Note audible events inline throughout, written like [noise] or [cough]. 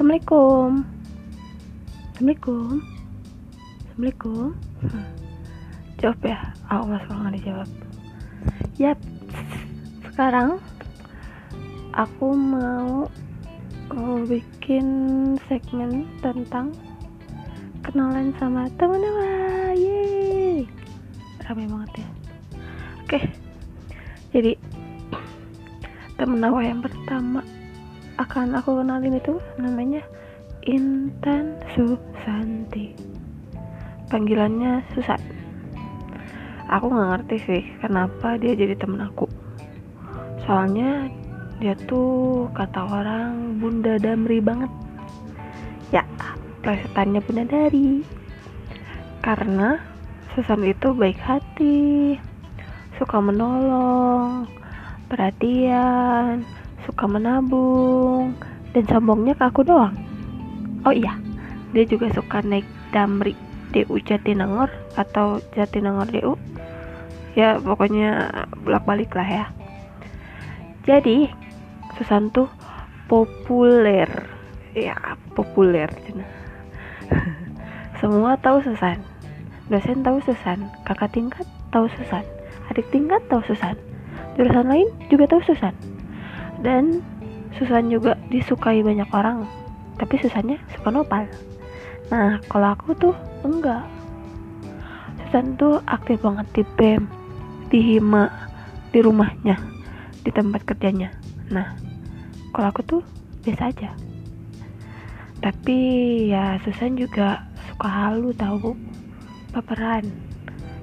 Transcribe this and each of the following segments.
Assalamualaikum. Assalamualaikum. Assalamualaikum. Hmm. Jawab ya. Aku oh, masuk nggak dijawab. Yap Sekarang Aku mau uh, Bikin segmen tentang Kenalan sama teman-teman. Yeay. Rame banget ya. Oke. Jadi Temen aku yang pertama akan aku kenalin itu namanya Intan Susanti. Panggilannya Susan. Aku nggak ngerti sih kenapa dia jadi temen aku. Soalnya dia tuh kata orang bunda damri banget. Ya plesetannya bunda dari. Karena Susan itu baik hati suka menolong perhatian suka menabung. Dan sombongnya ke aku doang. Oh iya dia juga suka naik damri. DU Jatinangor atau Jatinangor DU ya pokoknya bolak balik lah ya. Jadi Susan tuh populer. Ya populer. [laughs] Semua tahu Susan. Dosen tahu Susan. Kakak tingkat tahu Susan. Adik tingkat tahu Susan. Jurusan lain juga tahu Susan dan Susan juga disukai banyak orang tapi Susannya suka nopal. Nah kalau aku tuh enggak. Susan tuh aktif banget di BEM di Hima di rumahnya di tempat kerjanya. Nah kalau aku tuh biasa aja. Tapi ya Susan juga suka halu tahu baperan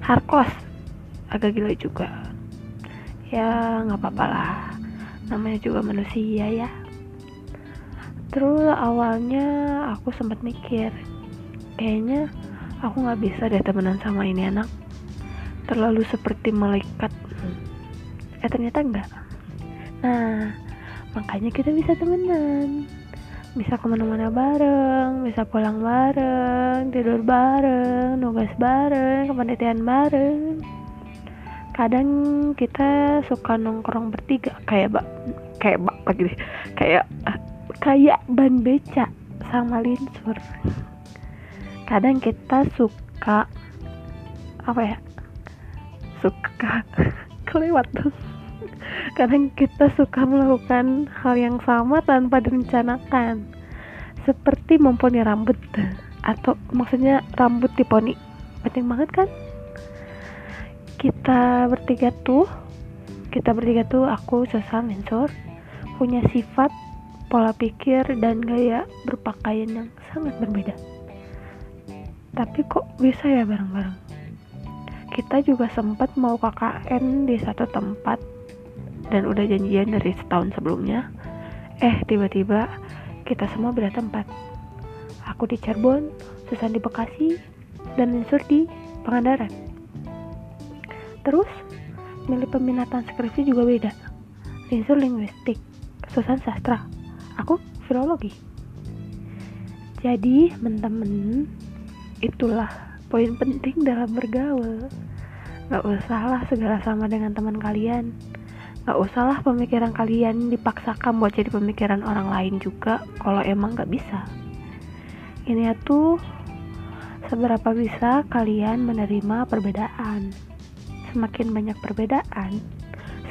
hardcore agak gila juga. Ya nggak apa-apa lah namanya juga manusia ya. Terus awalnya aku sempat mikir kayaknya aku nggak bisa deh temenan sama ini anak. Terlalu seperti malaikat. Eh ternyata enggak nah makanya kita bisa temenan. Bisa ke mana-mana bareng, bisa pulang bareng, tidur bareng, nugas bareng, kepanitiaan bareng kadang kita suka nongkrong bertiga. Kayak bak kayak bak lagi deh. Kayak kayak ban beca sama linsur. Kadang kita suka apa ya suka [laughs] kelewat kadang kita suka melakukan hal yang sama tanpa direncanakan. Seperti memponi rambut. Atau maksudnya rambut diponi penting banget kan kita bertiga tuh kita bertiga tuh aku sesal mensor punya sifat pola pikir dan gaya berpakaian yang sangat berbeda. Tapi kok bisa ya bareng-bareng? Kita juga sempat mau KKN di satu tempat dan udah janjian dari setahun sebelumnya. Eh tiba-tiba kita semua beda tempat. Aku di Cirebon Susan di Bekasi dan Linsur di Pangandaran Terus, milih peminatan skripsi juga beda. Linsur linguistik, Susan sastra, aku filologi. Jadi, teman-teman, itulah poin penting dalam bergaul. Gak usahlah segala sama dengan teman kalian. Gak usahlah pemikiran kalian dipaksakan buat jadi pemikiran orang lain juga kalau emang gak bisa. Ini tuh seberapa bisa kalian menerima perbedaan semakin banyak perbedaan,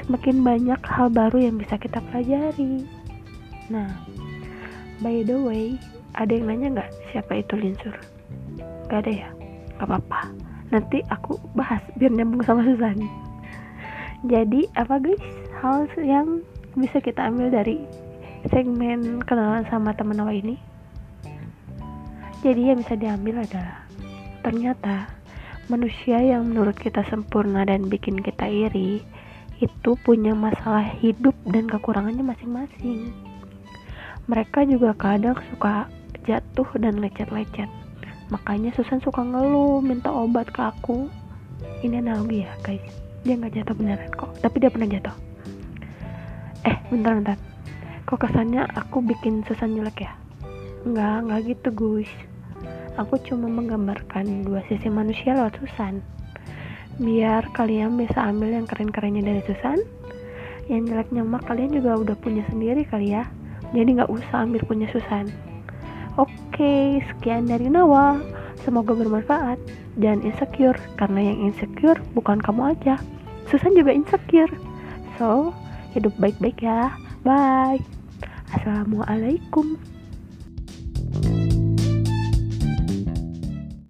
semakin banyak hal baru yang bisa kita pelajari. Nah, by the way, ada yang nanya nggak siapa itu Linsur? Gak ada ya? Gak apa-apa. Nanti aku bahas biar nyambung sama Susan. Jadi apa guys? Hal yang bisa kita ambil dari segmen kenalan sama teman awal ini? Jadi yang bisa diambil adalah ternyata manusia yang menurut kita sempurna dan bikin kita iri itu punya masalah hidup dan kekurangannya masing-masing. Mereka juga kadang suka jatuh dan lecet-lecet. Makanya Susan suka ngeluh, minta obat ke aku. Ini analogi ya guys. Dia nggak jatuh beneran kok, tapi dia pernah jatuh. Eh, bentar-bentar. Kok kesannya aku bikin Susan jelek ya? Enggak, enggak gitu guys aku cuma menggambarkan dua sisi manusia lewat Susan. Biar kalian bisa ambil yang keren-kerennya dari Susan yang jeleknya mah kalian juga udah punya sendiri kali ya. Jadi nggak usah ambil punya Susan. Oke okay, sekian dari Nawa. Semoga bermanfaat jangan insecure karena yang insecure bukan kamu aja. Susan juga insecure. So hidup baik-baik ya. Bye. Assalamualaikum.